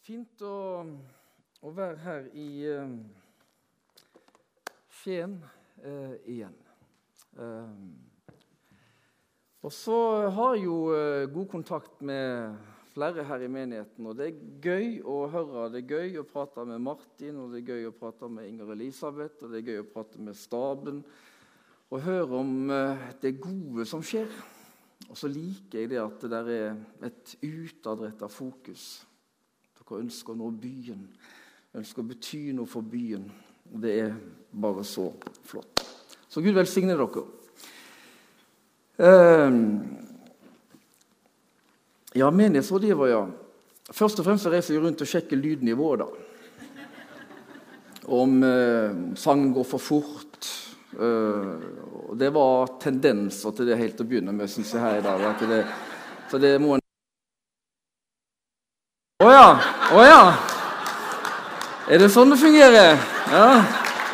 Fint å, å være her i uh, Skien uh, igjen. Uh, og så har jeg jo god kontakt med flere her i menigheten. Og det er gøy å høre, det er gøy å prate med Martin, og det er gøy å prate med Inger Elisabeth, og det er gøy å prate med staben og høre om det gode som skjer. Og så liker jeg det at det der er et utadretta fokus dere ønsker å nå byen, ønsker å bety noe for byen. Det er bare så flott. Så Gud velsigne dere. Uh, ja, menighetsrådgiver, ja. Først og fremst reiser jeg rundt og sjekker lydnivået. da. Om uh, sangen går for fort. Og Det var tendenser til det helt å begynne med, syns jeg her i dag. Det, så det må en å ja. Er det sånn det fungerer? Ja,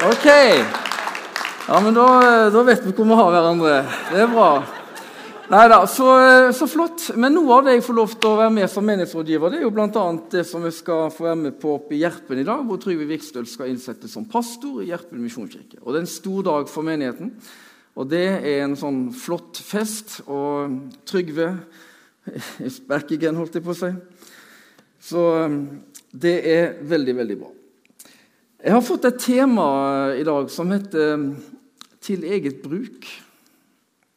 OK. Ja, men da, da vet vi hvor vi har hverandre. Det er bra. Nei da, så, så, flott. Men noe av det jeg får lov til å være med som menighetsrådgiver, det er jo bl.a. det som vi skal få være med på oppe i Gjerpen i dag, hvor Trygve Vikstøl skal innsettes som pastor i Gjerpen misjonskirke. Og Det er en stor dag for menigheten. Og det er en sånn flott fest. Og Trygve again, holdt jeg på å si. Så um, det er veldig, veldig bra. Jeg har fått et tema i dag som heter um, 'Til eget bruk'.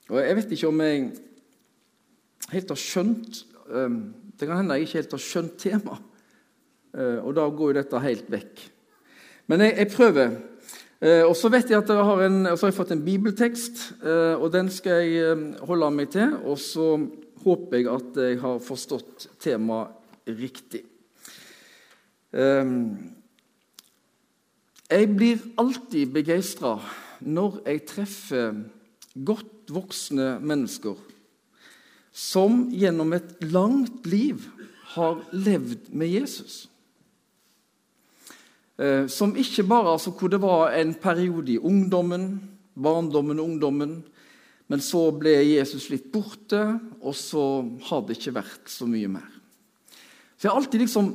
Og Jeg vet ikke om jeg helt har skjønt um, Det kan hende jeg ikke helt har skjønt temaet, uh, og da går jo dette helt vekk. Men jeg, jeg prøver. Uh, og så har, har jeg fått en bibeltekst, uh, og den skal jeg holde meg til. Og så håper jeg at jeg har forstått temaet riktig. Ehm, jeg blir alltid begeistra når jeg treffer godt voksne mennesker som gjennom et langt liv har levd med Jesus. Eh, som ikke bare altså, hvor det var en periode i ungdommen, barndommen og ungdommen, men så ble Jesus litt borte, og så har det ikke vært så mye mer. Så jeg har alltid liksom,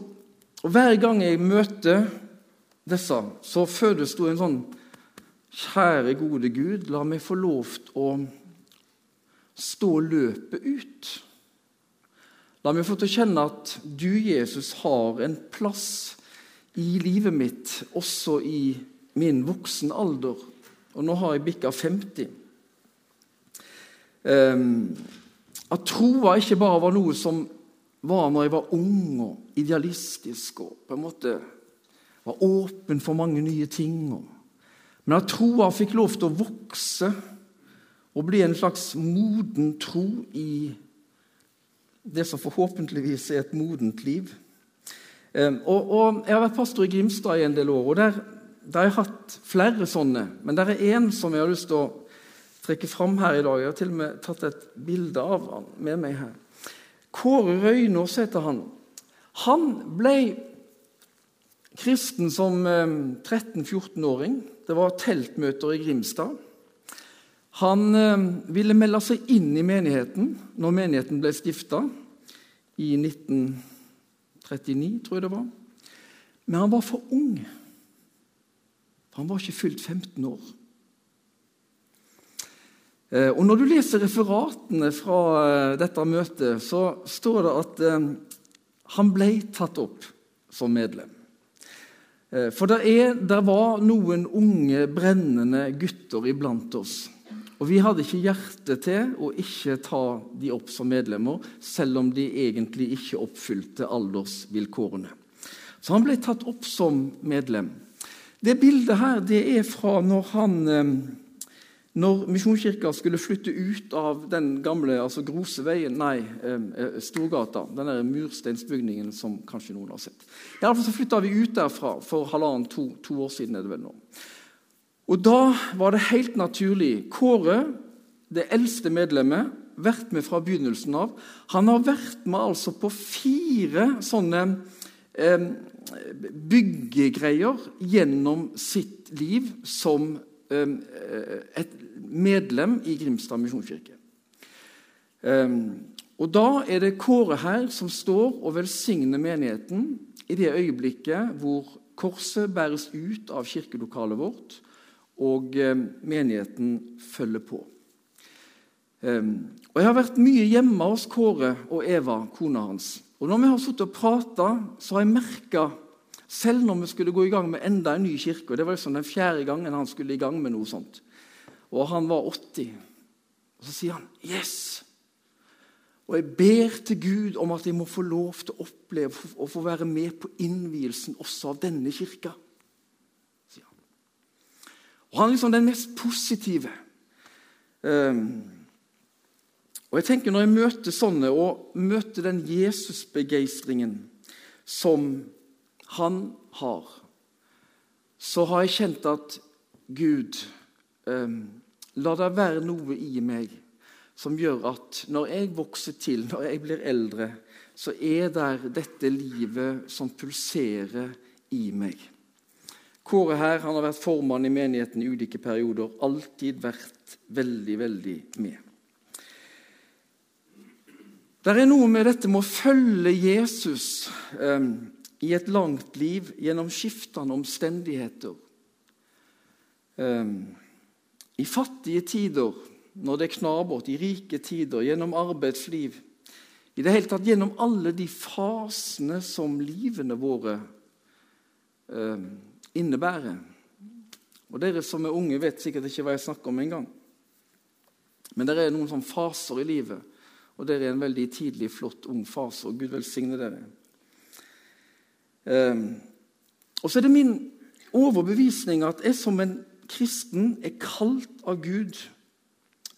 og Hver gang jeg møter disse, så fødes det en sånn Kjære, gode Gud, la meg få lov til å stå løpet ut. La meg få til å kjenne at du, Jesus, har en plass i livet mitt, også i min voksen alder. Og nå har jeg bikka 50. Um, at troa ikke bare var noe som var når jeg var ung og idealistisk og på en måte var åpen for mange nye ting. Men at troa fikk lov til å vokse og bli en slags moden tro i det som forhåpentligvis er et modent liv. Ehm, og, og Jeg har vært pastor i Grimstad i en del år, og der, der har jeg hatt flere sånne. Men der er én som jeg har lyst til å trekke fram her i dag. Jeg har til og med tatt et bilde av han med meg her. Kåre Røynås heter han. Han ble kristen som 13-14-åring. Eh, Det var teltmøter i Grimstad. Han eh, ville melde seg inn i menigheten når menigheten ble stifta i 1939, tror jeg det var. Men han var for ung. Han var ikke fylt 15 år. Eh, og Når du leser referatene fra eh, dette møtet, så står det at eh, han ble tatt opp som medlem. For det, er, det var noen unge, brennende gutter iblant oss. Og vi hadde ikke hjerte til å ikke ta de opp som medlemmer, selv om de egentlig ikke oppfylte aldersvilkårene. Så han ble tatt opp som medlem. Det bildet her det er fra når han når Misjonskirka skulle flytte ut av den gamle altså Groseveien, nei, eh, Storgata, den mursteinsbygningen som kanskje noen har sett I alle fall så flytta vi ut derfra for halvannen, to, to, år siden. er det vel nå. Og Da var det helt naturlig Kåre, det eldste medlemmet, vært med fra begynnelsen av. Han har vært med altså på fire sånne eh, byggegreier gjennom sitt liv som et medlem i Grimstad misjonskirke. Um, og Da er det Kåre her som står og velsigner menigheten i det øyeblikket hvor korset bæres ut av kirkelokalet vårt, og eh, menigheten følger på. Um, og Jeg har vært mye hjemme hos Kåre og Eva, kona hans. Og Når vi har sittet og prata, så har jeg merka selv når vi skulle gå i gang med enda en ny kirke og Det var liksom den fjerde gangen han skulle i gang med noe sånt. Og han var 80. Og Så sier han 'Yes'. Og jeg ber til Gud om at jeg må få lov til å oppleve og få være med på innvielsen også av denne kirka. Sier han. Og han er liksom den mest positive. Um, og jeg tenker Når jeg møter sånne, og møter den Jesusbegeistringen som han har, så har jeg kjent at Gud, um, la det være noe i meg som gjør at når jeg vokser til, når jeg blir eldre, så er det dette livet som pulserer i meg. Kåre her han har vært formann i menigheten i ulike perioder. Alltid vært veldig, veldig med. Det er noe med dette med å følge Jesus um, i et langt liv gjennom skiftende omstendigheter. Um, I fattige tider, når det er knabert, i rike tider, gjennom arbeidsliv. I det hele tatt gjennom alle de fasene som livene våre eh, innebærer. Og Dere som er unge, vet sikkert ikke hva jeg snakker om engang. Men det er noen sånne faser i livet, og dere er en veldig tidlig, flott, ung fase. og Gud velsigne dere. Ehm, og så er det min overbevisning at jeg som en kristen er kalt av Gud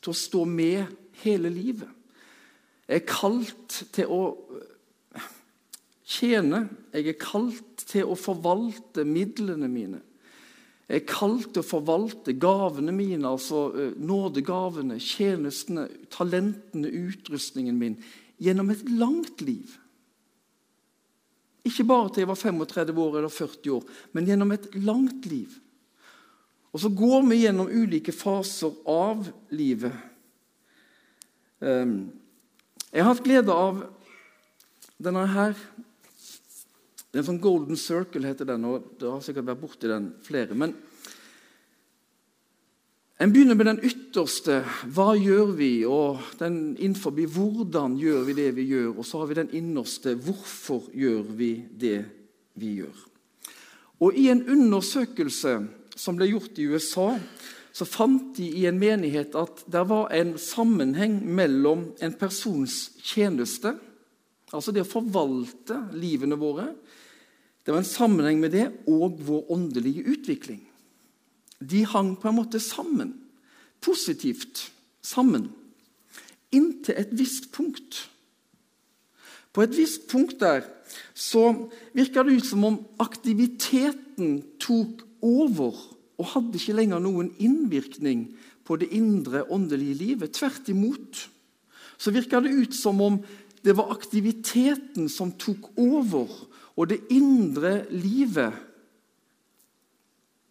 til å stå med hele livet. Jeg er kalt til å eh, tjene. Jeg er kalt til å forvalte midlene mine. Jeg er kalt til å forvalte gavene mine, altså eh, nådegavene, tjenestene, talentene, utrustningen min, gjennom et langt liv. Ikke bare til jeg var 35 år eller 40 år, men gjennom et langt liv. Og så går vi gjennom ulike faser av livet. Ehm, jeg har hatt glede av denne her. Det er en sånn Golden Circle heter den, og det har sikkert vært borti den flere. men en begynner med den ytterste hva gjør vi, og den innenfor hvordan gjør vi det vi gjør. Og så har vi den innerste hvorfor gjør vi det vi gjør. Og I en undersøkelse som ble gjort i USA, så fant de i en menighet at det var en sammenheng mellom en persons tjeneste, altså det å forvalte livene våre, det var en sammenheng med det, og vår åndelige utvikling. De hang på en måte sammen. Positivt sammen. Inntil et visst punkt. På et visst punkt der så virka det ut som om aktiviteten tok over og hadde ikke lenger noen innvirkning på det indre åndelige livet. Tvert imot så virka det ut som om det var aktiviteten som tok over, og det indre livet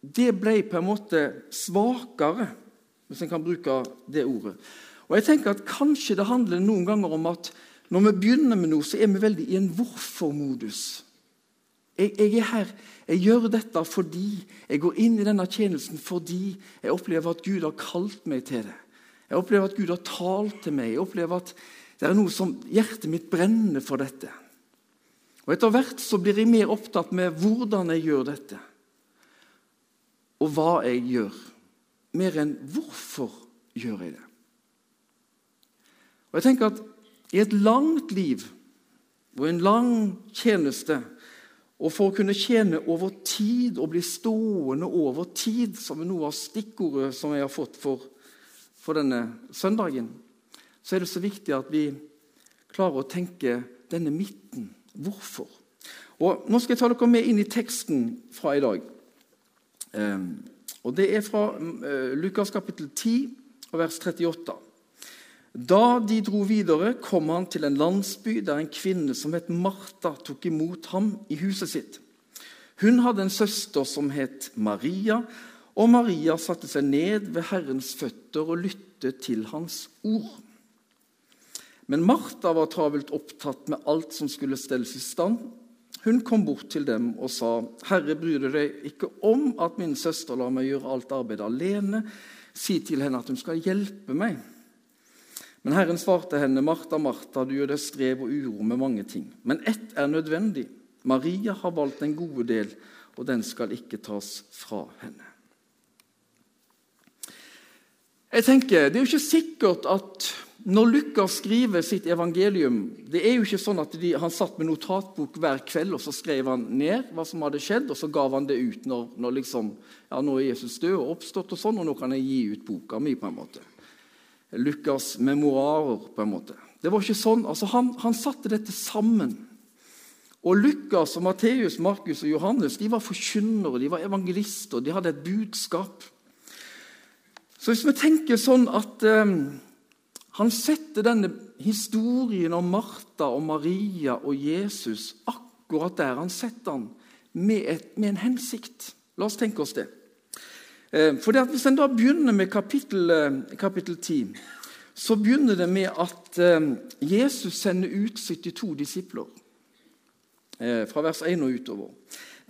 det ble på en måte svakere, hvis en kan bruke det ordet. Og jeg tenker at Kanskje det handler noen ganger om at når vi begynner med noe, så er vi veldig i en hvorfor-modus. Jeg, jeg, er her, jeg gjør dette fordi jeg går inn i denne tjenesten fordi jeg opplever at Gud har kalt meg til det. Jeg opplever at Gud har talt til meg. Jeg opplever at det er noe som hjertet mitt brenner for dette. Og Etter hvert så blir jeg mer opptatt med hvordan jeg gjør dette og hva jeg gjør, mer enn hvorfor gjør jeg det. Og jeg tenker at I et langt liv og en lang tjeneste, og for å kunne tjene over tid og bli stående over tid, som er noe av stikkordet som jeg har fått for, for denne søndagen, så er det så viktig at vi klarer å tenke denne midten. Hvorfor? Og Nå skal jeg ta dere med inn i teksten fra i dag. Ehm, og Det er fra eh, Lukas kapittel 10 og vers 38. Da de dro videre, kom han til en landsby der en kvinne som het Martha, tok imot ham i huset sitt. Hun hadde en søster som het Maria, og Maria satte seg ned ved Herrens føtter og lyttet til hans ord. Men Martha var travelt opptatt med alt som skulle stelles i stand. Hun kom bort til dem og sa, 'Herre, bryr du deg ikke om at min søster lar meg gjøre alt arbeidet alene?' 'Si til henne at hun skal hjelpe meg.' Men Herren svarte henne, 'Martha, Martha, du gjør deg strev og uro med mange ting.' 'Men ett er nødvendig. Maria har valgt en gode del, og den skal ikke tas fra henne.' Jeg tenker, Det er jo ikke sikkert at når Lukas skriver sitt evangelium det er jo ikke sånn at de, Han satt med notatbok hver kveld og så skrev han ned hva som hadde skjedd, og så gav han det ut når, når liksom, ja, nå er Jesus død og oppstått, og sånn, og nå kan jeg gi ut boka mi. på en måte. Lukas' memoarer, på en måte. Det var ikke sånn. altså Han, han satte dette sammen. Og Lukas, og Matteus, Markus og Johannes de var forkynnere, de var evangelister, de hadde et budskap. Så hvis vi tenker sånn at eh, han setter denne historien om Martha og Maria og Jesus akkurat der han setter den, med, med en hensikt. La oss tenke oss det. Uh, for Hvis en da begynner med kapittel, uh, kapittel 10, så begynner det med at uh, Jesus sender ut 72 disipler. Fra vers 1 og utover.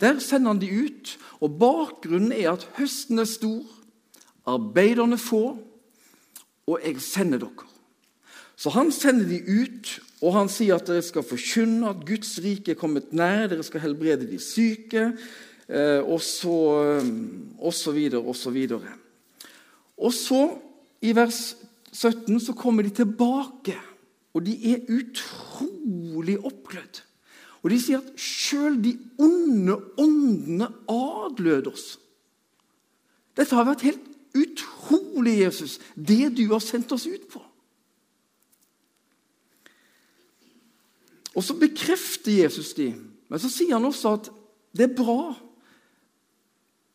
Der sender han de ut, og bakgrunnen er at høsten er stor, arbeiderne få, og jeg sender dere. Så han sender de ut, og han sier at dere skal forkynne at Guds rike er kommet nær, dere skal helbrede de syke, eh, og så, eh, og så videre, og så videre. Og så, i vers 17, så kommer de tilbake, og de er utrolig oppglødd. Og de sier at sjøl de onde åndene adlød oss. Dette har vært helt utrolig, Jesus, det du har sendt oss ut på. Og Så bekrefter Jesus de, men så sier han også at det er bra.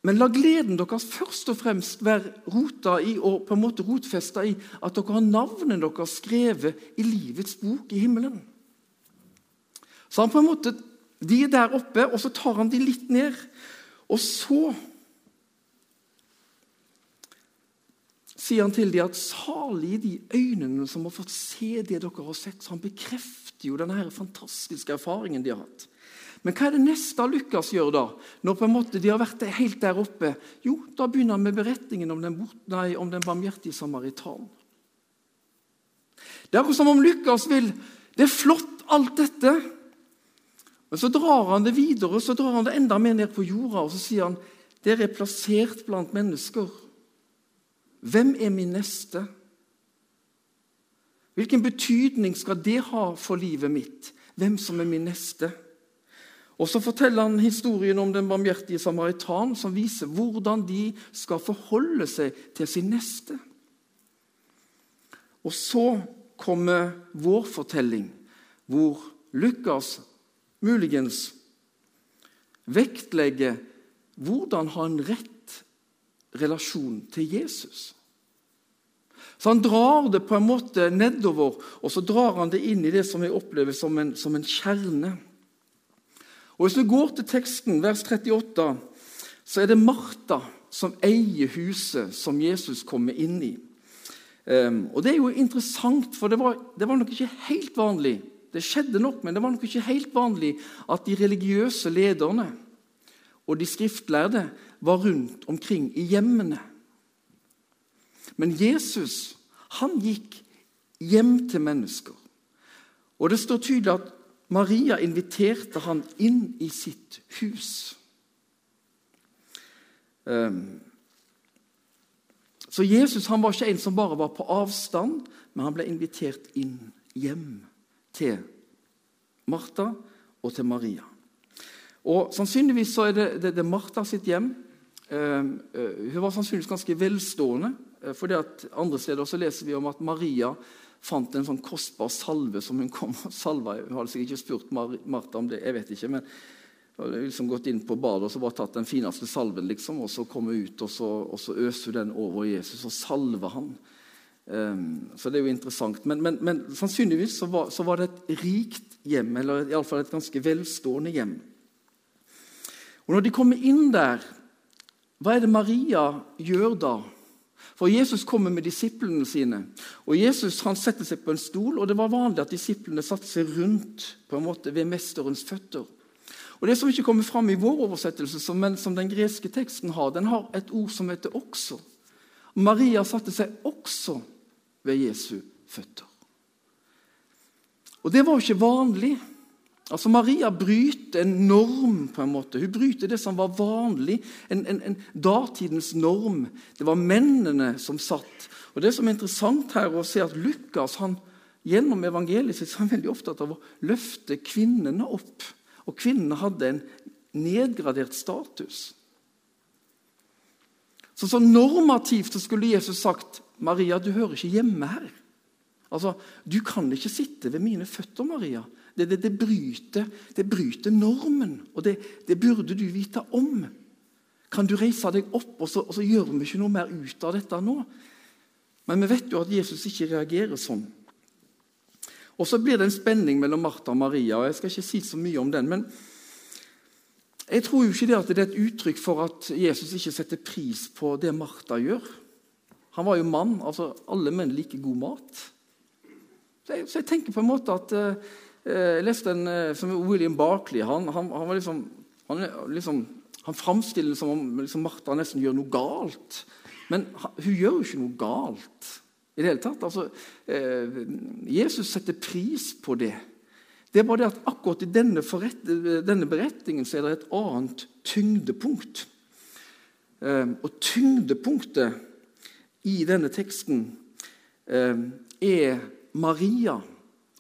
Men la gleden deres først og fremst være rota i og på en måte rotfesta i at dere har navnet deres skrevet i livets bok i himmelen. Så han på en måte, De er der oppe, og så tar han de litt ned. Og så sier han til dem at salige de øynene som har fått se det dere har sett. Så han bekrefter jo denne fantastiske erfaringen de har hatt. Men hva er det neste Lukas gjør da? Når på en måte de har vært helt der oppe? Jo, da begynner han med beretningen om den, nei, om den barmhjertige samaritanen. Det er akkurat som om Lukas vil Det er flott, alt dette. Men så drar han det videre så drar han det enda mer ned på jorda og så sier han, dere er plassert blant mennesker hvem er min neste? Hvilken betydning skal det ha for livet mitt? Hvem som er min neste? Og Så forteller han historien om den barmhjertige samaritan, som viser hvordan de skal forholde seg til sin neste. Og så kommer vår fortelling, hvor Lukas muligens vektlegger hvordan ha en rett relasjon til Jesus. Så Han drar det på en måte nedover, og så drar han det inn i det som vi opplever som en, som en kjerne. Og Hvis vi går til teksten, vers 38, så er det Martha som eier huset som Jesus kommer inn i. Um, og Det er jo interessant, for det var, det var, nok ikke helt vanlig det skjedde nok, men det var nok ikke helt vanlig at de religiøse lederne og de skriftlærde var rundt omkring i hjemmene. Men Jesus han gikk hjem til mennesker. Og Det står tydelig at Maria inviterte han inn i sitt hus. Ehm, så Jesus han var ikke en som bare var på avstand, men han ble invitert inn hjem til Martha og til Maria. Og Sannsynligvis så er det, det, det Martha sitt hjem. Uh, uh, hun var sannsynligvis ganske velstående. for fordi at Andre steder så leser vi om at Maria fant en sånn kostbar salve som hun kom og salva. Hun hadde sikkert ikke spurt Mar Martha om det, jeg vet ikke, men hun hadde liksom gått inn på badet og så bare tatt den fineste salven, liksom, og så kom hun ut og så, og så øste hun den over Jesus og salva han. Um, så det er jo interessant. Men, men, men sannsynligvis så var, så var, det et rikt hjem, eller iallfall et ganske velstående hjem. Og Når de kommer inn der, hva er det Maria gjør da? For Jesus kommer med disiplene sine. Og Jesus han setter seg på en stol, og det var vanlig at disiplene satte seg rundt på en måte ved mesterens føtter. Og Det som ikke kommer fram i vår oversettelse, men som den greske teksten har, den har et ord som heter 'også'. Maria satte seg også ved Jesu føtter. Og det var jo ikke vanlig. Altså Maria bryter en norm. på en måte. Hun bryter det som var vanlig, en, en, en datidens norm. Det var mennene som satt. Og Det som er interessant her å se at Lukas han, gjennom evangeliet sitt er veldig opptatt av å løfte kvinnene opp. Og kvinnene hadde en nedgradert status. Så, så normativt så skulle Jesus sagt Maria, du hører ikke hjemme her. Altså, Du kan ikke sitte ved mine føtter, Maria. Det, det, det, bryter, det bryter, normen, og det, burde du vite om. Kan du reise deg opp, og så, og så gjør vi ikke noe mer ut av dette nå? Men vi vet jo at Jesus ikke reagerer sånn. Og Så blir det en spenning mellom Martha og Maria. og Jeg skal ikke si så mye om den, men jeg tror jo ikke det at det er et uttrykk for at Jesus ikke setter pris på det Martha gjør. Han var jo mann. altså Alle menn liker god mat. Så jeg, så jeg tenker på en måte at uh, Jeg leste en uh, som William Barkley. Han, han, han liksom, han, liksom, han framstiller det som om liksom, Martha nesten gjør noe galt. Men hun gjør jo ikke noe galt i det hele tatt. Altså, eh, Jesus setter pris på det. Det er bare det at akkurat i denne, denne beretningen så er det et annet tyngdepunkt. Og tyngdepunktet i denne teksten er Maria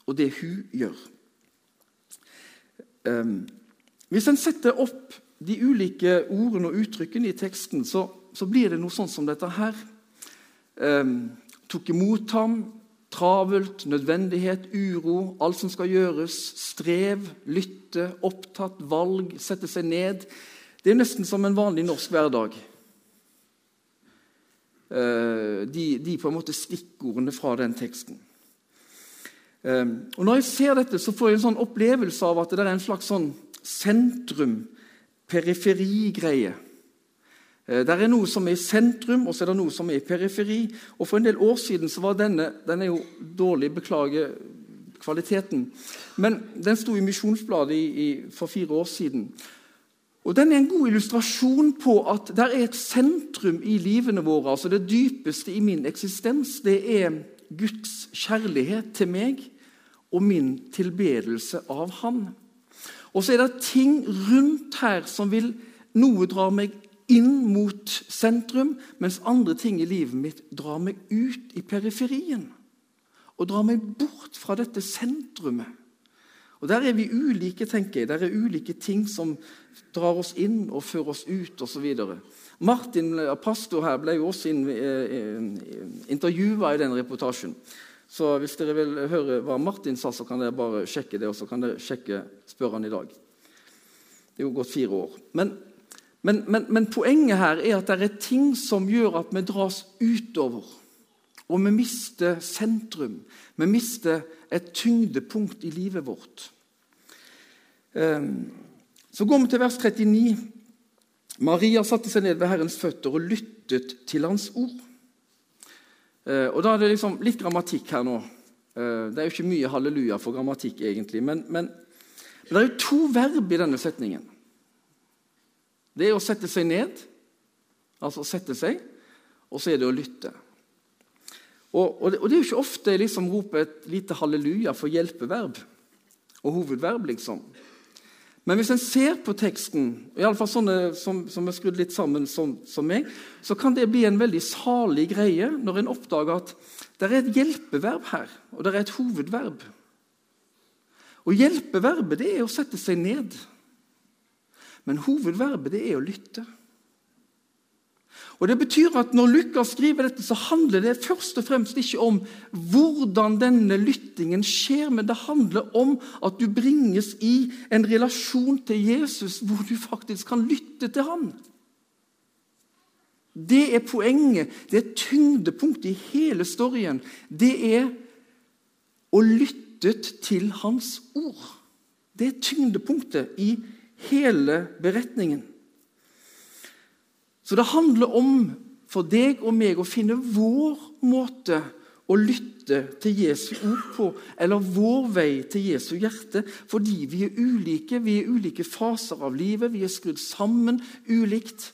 og det hun gjør. Um, hvis en setter opp de ulike ordene og uttrykkene i teksten, så, så blir det noe sånn som dette her. Um, tok imot ham, travelt, nødvendighet, uro, alt som skal gjøres, strev, lytte, opptatt, valg, sette seg ned. Det er nesten som en vanlig norsk hverdag. Uh, de, de på en måte stikkordene fra den teksten. Ehm, og Når jeg ser dette, så får jeg en sånn opplevelse av at det er en slags sånn sentrum-periferi-greie. Eh, det er noe som er i sentrum, og så er det noe som er i periferi. Og For en del år siden så var denne Den er jo dårlig, beklager kvaliteten. Men den sto i Misjonsbladet i, i, for fire år siden. Og Den er en god illustrasjon på at det er et sentrum i livene våre. altså Det dypeste i min eksistens det er Guds kjærlighet til meg og min tilbedelse av Han. Og så er det ting rundt her som vil Noe drar meg inn mot sentrum, mens andre ting i livet mitt drar meg ut i periferien. Og drar meg bort fra dette sentrumet. Og Der er vi ulike, tenker jeg. Der er ulike ting som drar oss inn og fører oss ut osv. Martin, pastor her, ble jo også intervjua i den reportasjen. Så hvis dere vil høre hva Martin sa, så kan dere bare sjekke det. Og så kan dere sjekke spørre han i dag. Det er jo gått fire år. Men, men, men, men, poenget her er at det er ting som gjør at vi dras utover. Og vi mister sentrum. Vi mister et tyngdepunkt i livet vårt. Ehm, så går vi til vers 39. Maria satte seg ned ved Herrens føtter og lyttet til hans ord. Eh, og Da er det liksom litt grammatikk her nå. Eh, det er jo ikke mye halleluja for grammatikk, egentlig. Men, men, men det er jo to verb i denne setningen. Det er å sette seg ned, altså å sette seg, og så er det å lytte. Og, og, det, og det, er jo ikke ofte jeg liksom roper et lite halleluja for hjelpeverb og hovedverb, liksom. Men hvis en ser på teksten, i alle fall sånne som, som er skrudd litt sammen som, som, meg, så kan det bli en veldig salig greie når en oppdager at det er et hjelpeverb her, og det er et hovedverb. Og Hjelpeverbet det er å sette seg ned, men hovedverbet det er å lytte. Og det betyr at Når Lukas skriver dette, så handler det først og fremst ikke om hvordan denne lyttingen skjer, men det handler om at du bringes i en relasjon til Jesus hvor du faktisk kan lytte til ham. Det er poenget, det er tyngdepunktet i hele storyen. Det er å lytte til hans ord. Det er tyngdepunktet i hele beretningen. Så det handler om for deg og meg å finne vår måte å lytte til Jesu ord på, eller vår vei til Jesu hjerte, fordi vi er ulike. Vi er ulike faser av livet, vi er skrudd sammen ulikt.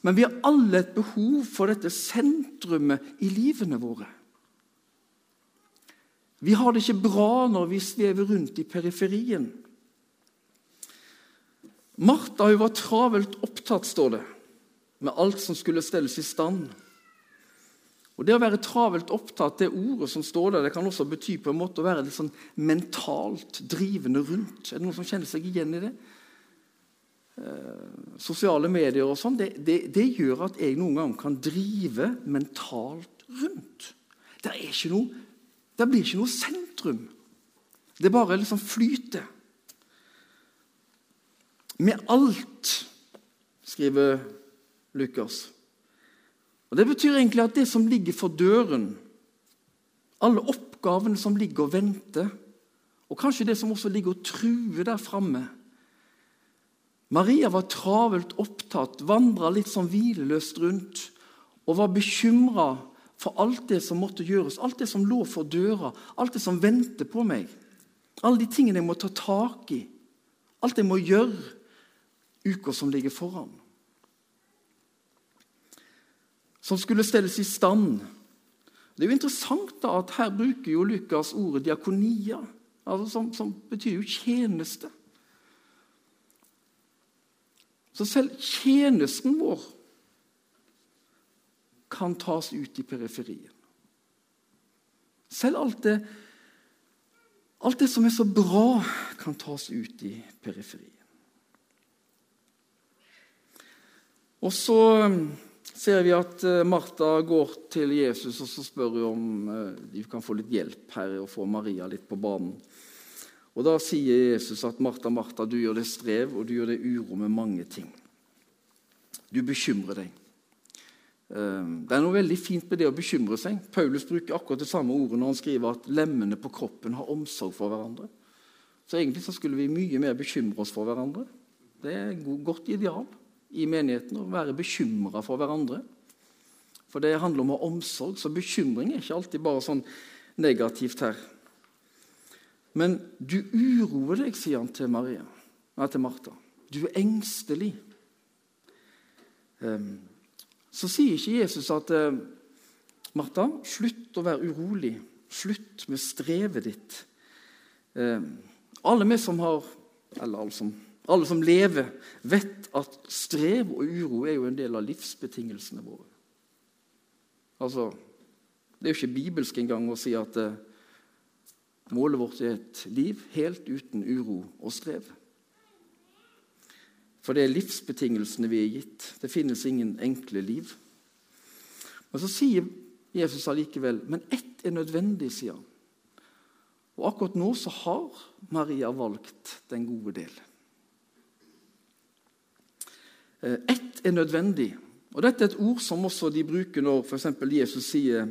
Men vi har alle et behov for dette sentrumet i livene våre. Vi har det ikke bra når vi svever rundt i periferien. Martha hun var travelt opptatt, står det, med alt som skulle stelles i stand. Og Det å være travelt opptatt, det ordet som står der, det kan også bety på en måte å være litt sånn mentalt drivende rundt. Er det noen som kjenner seg igjen i det? Eh, sosiale medier og sånn, det, det, det, gjør at jeg noen ganger kan drive mentalt rundt. Det, noe, det blir ikke noe sentrum. Det bare liksom flyter. Med alt, skriver Lukas. Og Det betyr egentlig at det som ligger for døren, alle oppgavene som ligger og venter, og kanskje det som også ligger og truer der framme. Maria var travelt opptatt, vandra litt sånn hvileløst rundt og var bekymra for alt det som måtte gjøres, alt det som lå for døra, alt det som venter på meg. Alle de tingene jeg må ta tak i, alt jeg må gjøre uka som ligger foran som skulle stelles i stand. Det er jo interessant da at Her bruker jo Lukas ordet diakonia, altså som, som betyr jo tjeneste. Så selv tjenesten vår kan tas ut i periferien. Selv alt det, alt det som er så bra, kan tas ut i periferien. Og så ser vi at eh, Martha går til Jesus og så spør hun om eh, de kan få litt hjelp her og få Maria litt på banen. Og Da sier Jesus at Martha, Martha, du gjør det strev og du gjør det uro med mange ting. Du bekymrer deg. Eh, det er noe veldig fint med det å bekymre seg. Paulus bruker akkurat det samme ordet når han skriver at lemmene på kroppen har omsorg for hverandre. Så egentlig så skulle vi mye mer bekymre oss for hverandre. Det er et godt ideal i menigheten og være bekymra for hverandre. For det handler om å ha omsorg, så bekymring er ikke alltid bare sånn negativt her. Men du uroer deg, sier han til, Maria, nei, til Martha. Du er engstelig. Ehm, så sier ikke Jesus at eh, Martha, slutt å være urolig. Slutt med strevet ditt. Ehm, alle vi som har Eller alle som alle som lever, vet at strev og uro er jo en del av livsbetingelsene våre. Altså, Det er jo ikke bibelsk engang å si at uh, målet vårt er et liv helt uten uro og strev. For det er livsbetingelsene vi er gitt. Det finnes ingen enkle liv. Men så sier Jesus allikevel men ett er nødvendig, sier han. Og akkurat nå så har Maria valgt den gode del. Eh, ett er nødvendig. Og Dette er et ord som også de bruker når for Jesus sier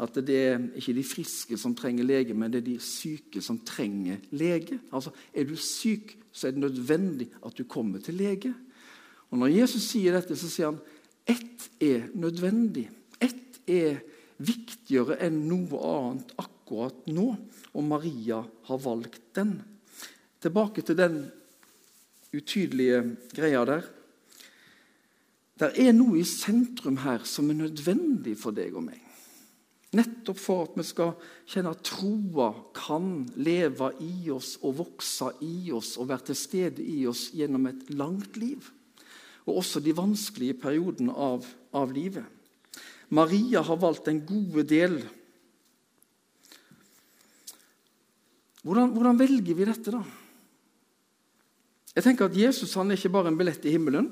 at det er ikke de friske som trenger lege, men det er de syke som trenger lege. Altså, Er du syk, så er det nødvendig at du kommer til lege. Og Når Jesus sier dette, så sier han ett er nødvendig. Ett er viktigere enn noe annet akkurat nå, og Maria har valgt den. Tilbake til den utydelige greia der. Det er noe i sentrum her som er nødvendig for deg og meg. Nettopp for at vi skal kjenne at troa kan leve i oss og vokse i oss og være til stede i oss gjennom et langt liv. Og også de vanskelige periodene av, av livet. Maria har valgt den gode del. Hvordan, hvordan velger vi dette, da? Jeg tenker at Jesus han er ikke bare en billett i himmelen.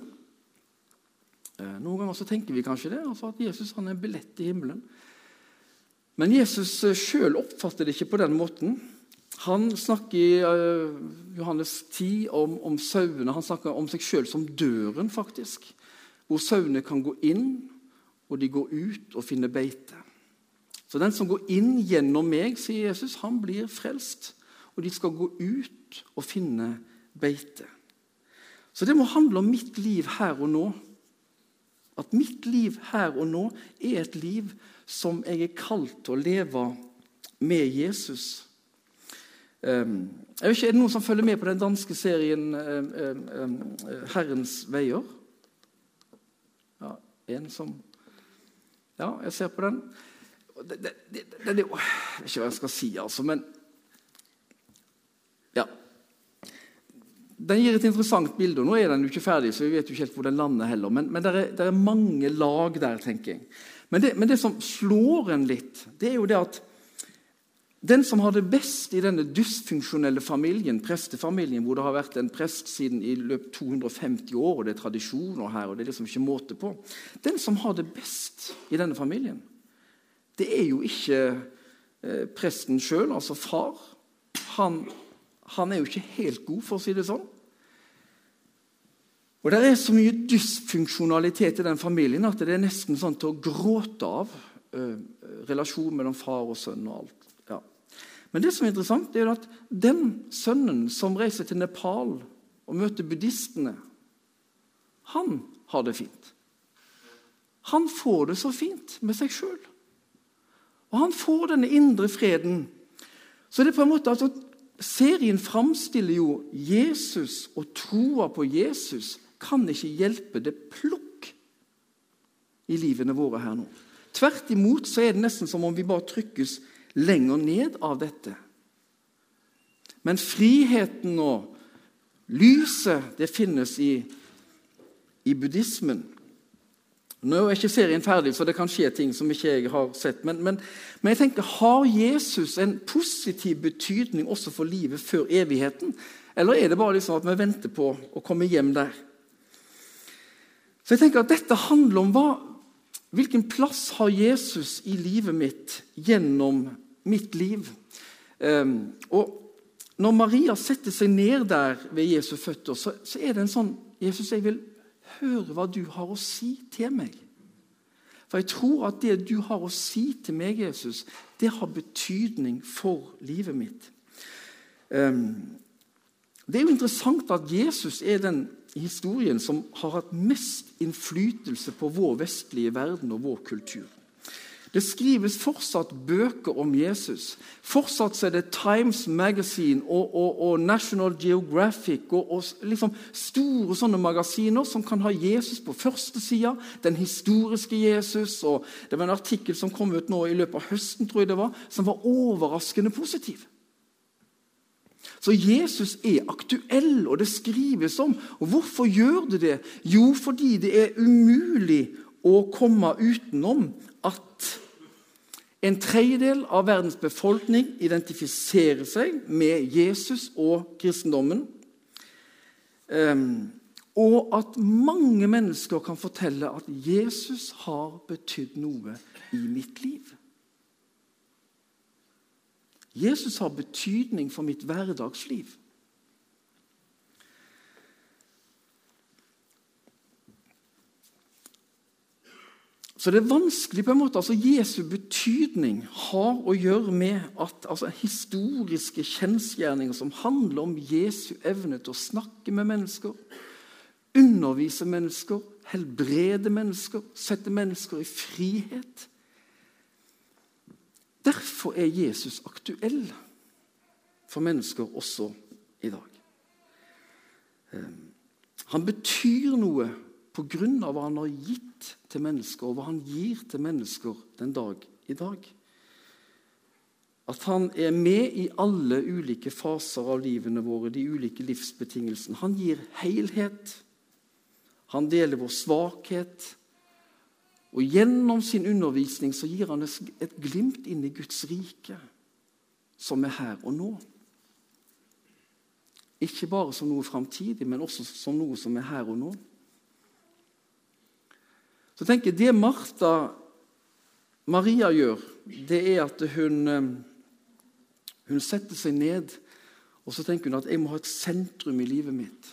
Eh, noen ganger så tenker vi kanskje det, altså at Jesus han er en billett i himmelen. Men Jesus eh, sjøl oppfatter det ikke på den måten. Han snakker i uh, Johannes 10 om, om sauene. Han snakker om seg sjøl som døren, faktisk. Hvor sauene kan gå inn, og de går ut og finner beite. Så den som går inn gjennom meg, sier Jesus, han blir frelst. Og de skal gå ut og finne beite. Så det må handle om mitt liv her og nå. At mitt liv her og nå er et liv som jeg er kalt til å leve med Jesus. Vet ikke, Er det noen som følger med på den danske serien um, um, 'Herrens veier'? Ja, en som Ja, jeg ser på den. Det, er det, jeg vet ikke hva jeg skal si, altså, men Ja. Den gir et interessant bilde. og Nå er den jo ikke ferdig, så vi vet jo ikke helt hvor den lander heller. Men, men det, er, er, mange lag der, tenker jeg. Men det, men det som slår en litt, det er jo det at den som har det best i denne dysfunksjonelle familien, prestefamilien, hvor det har vært en prest siden i løpet 250 år, og det er tradisjoner her, og det er liksom ikke måte på Den som har det best i denne familien, det er jo ikke eh, presten sjøl, altså far. Han, han, er jo ikke helt god, for å si det sånn. Og Det er så mye dysfunksjonalitet i den familien at det er nesten sånn til å gråte av. Eh, relasjon mellom far og sønn og alt. Men det som er interessant, er at den sønnen som reiser til Nepal og møter buddhistene, han har det fint. Han får det så fint med seg sjøl. Og han får denne indre freden. Så det er på en måte altså, Serien framstiller jo Jesus og troa på Jesus kan ikke hjelpe det plukk i livene våre her nå. Tvert imot så er det nesten som om vi bare trykkes lenger ned av dette. Men friheten og lyset, det finnes i, i buddhismen. Nå er ikke serien ferdig, så det kan skje ting som ikke jeg har sett. Men, men, men, jeg tenker, har Jesus en positiv betydning også for livet før evigheten? Eller er det bare liksom at vi venter på å komme hjem der? Så jeg tenker at Dette handler om hva, Hvilken plass har Jesus i livet mitt gjennom mitt liv? Um, og Når Maria setter seg ned der ved Jesus' føtter, så, så, er det en sånn Jesus, jeg vil høre hva du har å si til meg. For jeg tror at det du har å si til meg, Jesus, det har betydning for livet mitt. Um, det er jo interessant at Jesus er den historien som har hatt mest innflytelse på vår vestlige verden og vår kultur. Det skrives fortsatt bøker om Jesus. Fortsatt er det Times Magazine og, og, og National Geographic og, og liksom store sånne magasiner som kan ha Jesus på første sida. Den historiske Jesus. og Det var en artikkel som kom ut nå i løpet av høsten tror jeg det var, som var overraskende positiv. Så Jesus er aktuell, og det skrives om. Og Hvorfor gjør det det? Jo, fordi det er umulig å komme utenom at en tredjedel av verdens befolkning identifiserer seg med Jesus og kristendommen. Um, og at mange mennesker kan fortelle at Jesus har betydd noe i mitt liv. Jesus har betydning for mitt hverdagsliv. Så det er vanskelig på en måte, altså Jesu betydning har å gjøre med at altså, historiske kjensgjerninger som handler om Jesu evne til å snakke med mennesker, undervise mennesker, helbrede mennesker, sette mennesker i frihet Derfor er Jesus aktuell for mennesker også i dag. Ehm, han betyr noe på grunn av hva han har gitt til mennesker, og hva han gir til mennesker den dag i dag. At han er med i alle ulike faser av livene våre, de ulike livsbetingelsene. Han gir helhet. Han deler vår svakhet. Og Gjennom sin undervisning så gir han et glimt inn i Guds rike, som er her og nå. Ikke bare som noe framtidig, men også som noe som er her og nå. Så tenker jeg, Det Martha Maria gjør, det er at hun, eh, hun setter seg ned og så tenker hun at jeg må ha et sentrum i livet mitt.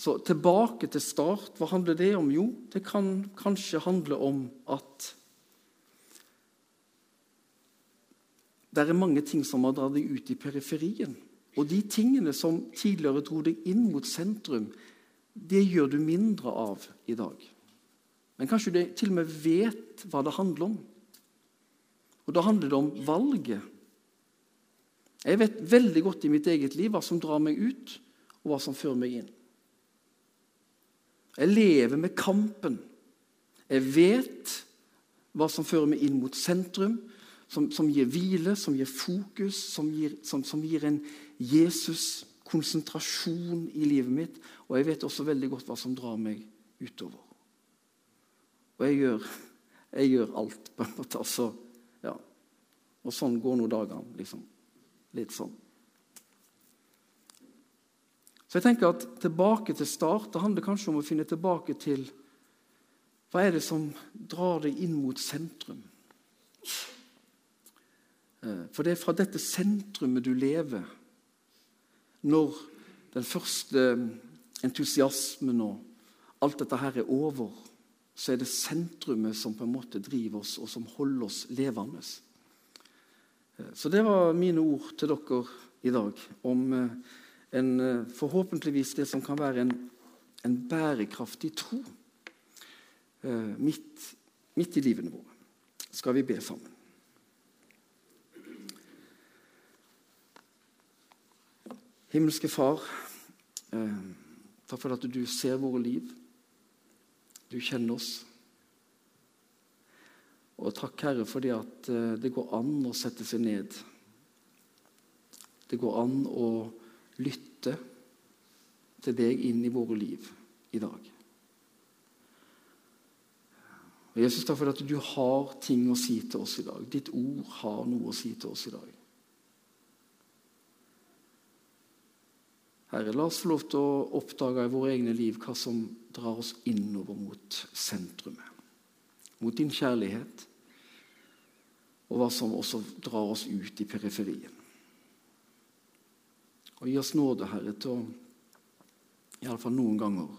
Så tilbake til start. Hva handler det om? Jo, det kan kanskje handle om at det er mange ting som har dratt deg ut i periferien. Og de tingene som tidligere dro deg inn mot sentrum, det gjør du mindre av i dag. Men kanskje du til og med vet hva det handler om. Og da handler det om valget. Jeg vet veldig godt i mitt eget liv hva som drar meg ut, og hva som fører meg inn. Jeg lever med kampen. Jeg vet hva som fører meg inn mot sentrum, som, som gir hvile, som gir fokus, som gir, som, som gir en Jesus-konsentrasjon i livet mitt. Og jeg vet også veldig godt hva som drar meg utover. Og jeg gjør, jeg gjør alt, på en måte. Altså, ja. Og sånn går nå dagene, liksom. Litt sånn. Så jeg tenker at Tilbake til start det handler kanskje om å finne tilbake til hva er det som drar deg inn mot sentrum. Eh, for det er fra dette sentrumet du lever, når den første entusiasmen og alt dette her er over, så er det sentrumet som på en måte driver oss, og som holder oss levende. Eh, så det var mine ord til dere i dag om eh, en, forhåpentligvis det som kan være en, en bærekraftig tro midt, midt i livene våre. Skal vi be sammen? Himmelske Far, eh, takk for at du ser våre liv. Du kjenner oss. Og takk, Herre, for det at eh, det går an å sette seg ned. Det går an å lytte til deg inn i våre liv i dag. Og Jesus, takk for at du har ting å si til oss i dag. Ditt ord har noe å si til oss i dag. Herre, la oss få lov til å oppdage i våre egne liv hva som drar oss innover mot sentrumet. Mot din kjærlighet, og hva som også drar oss ut i periferien. Og Gi oss nåde, Herre, til å iallfall noen ganger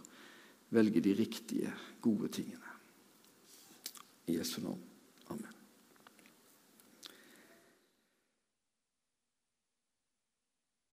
velge de riktige, gode tingene. I Jesu navn.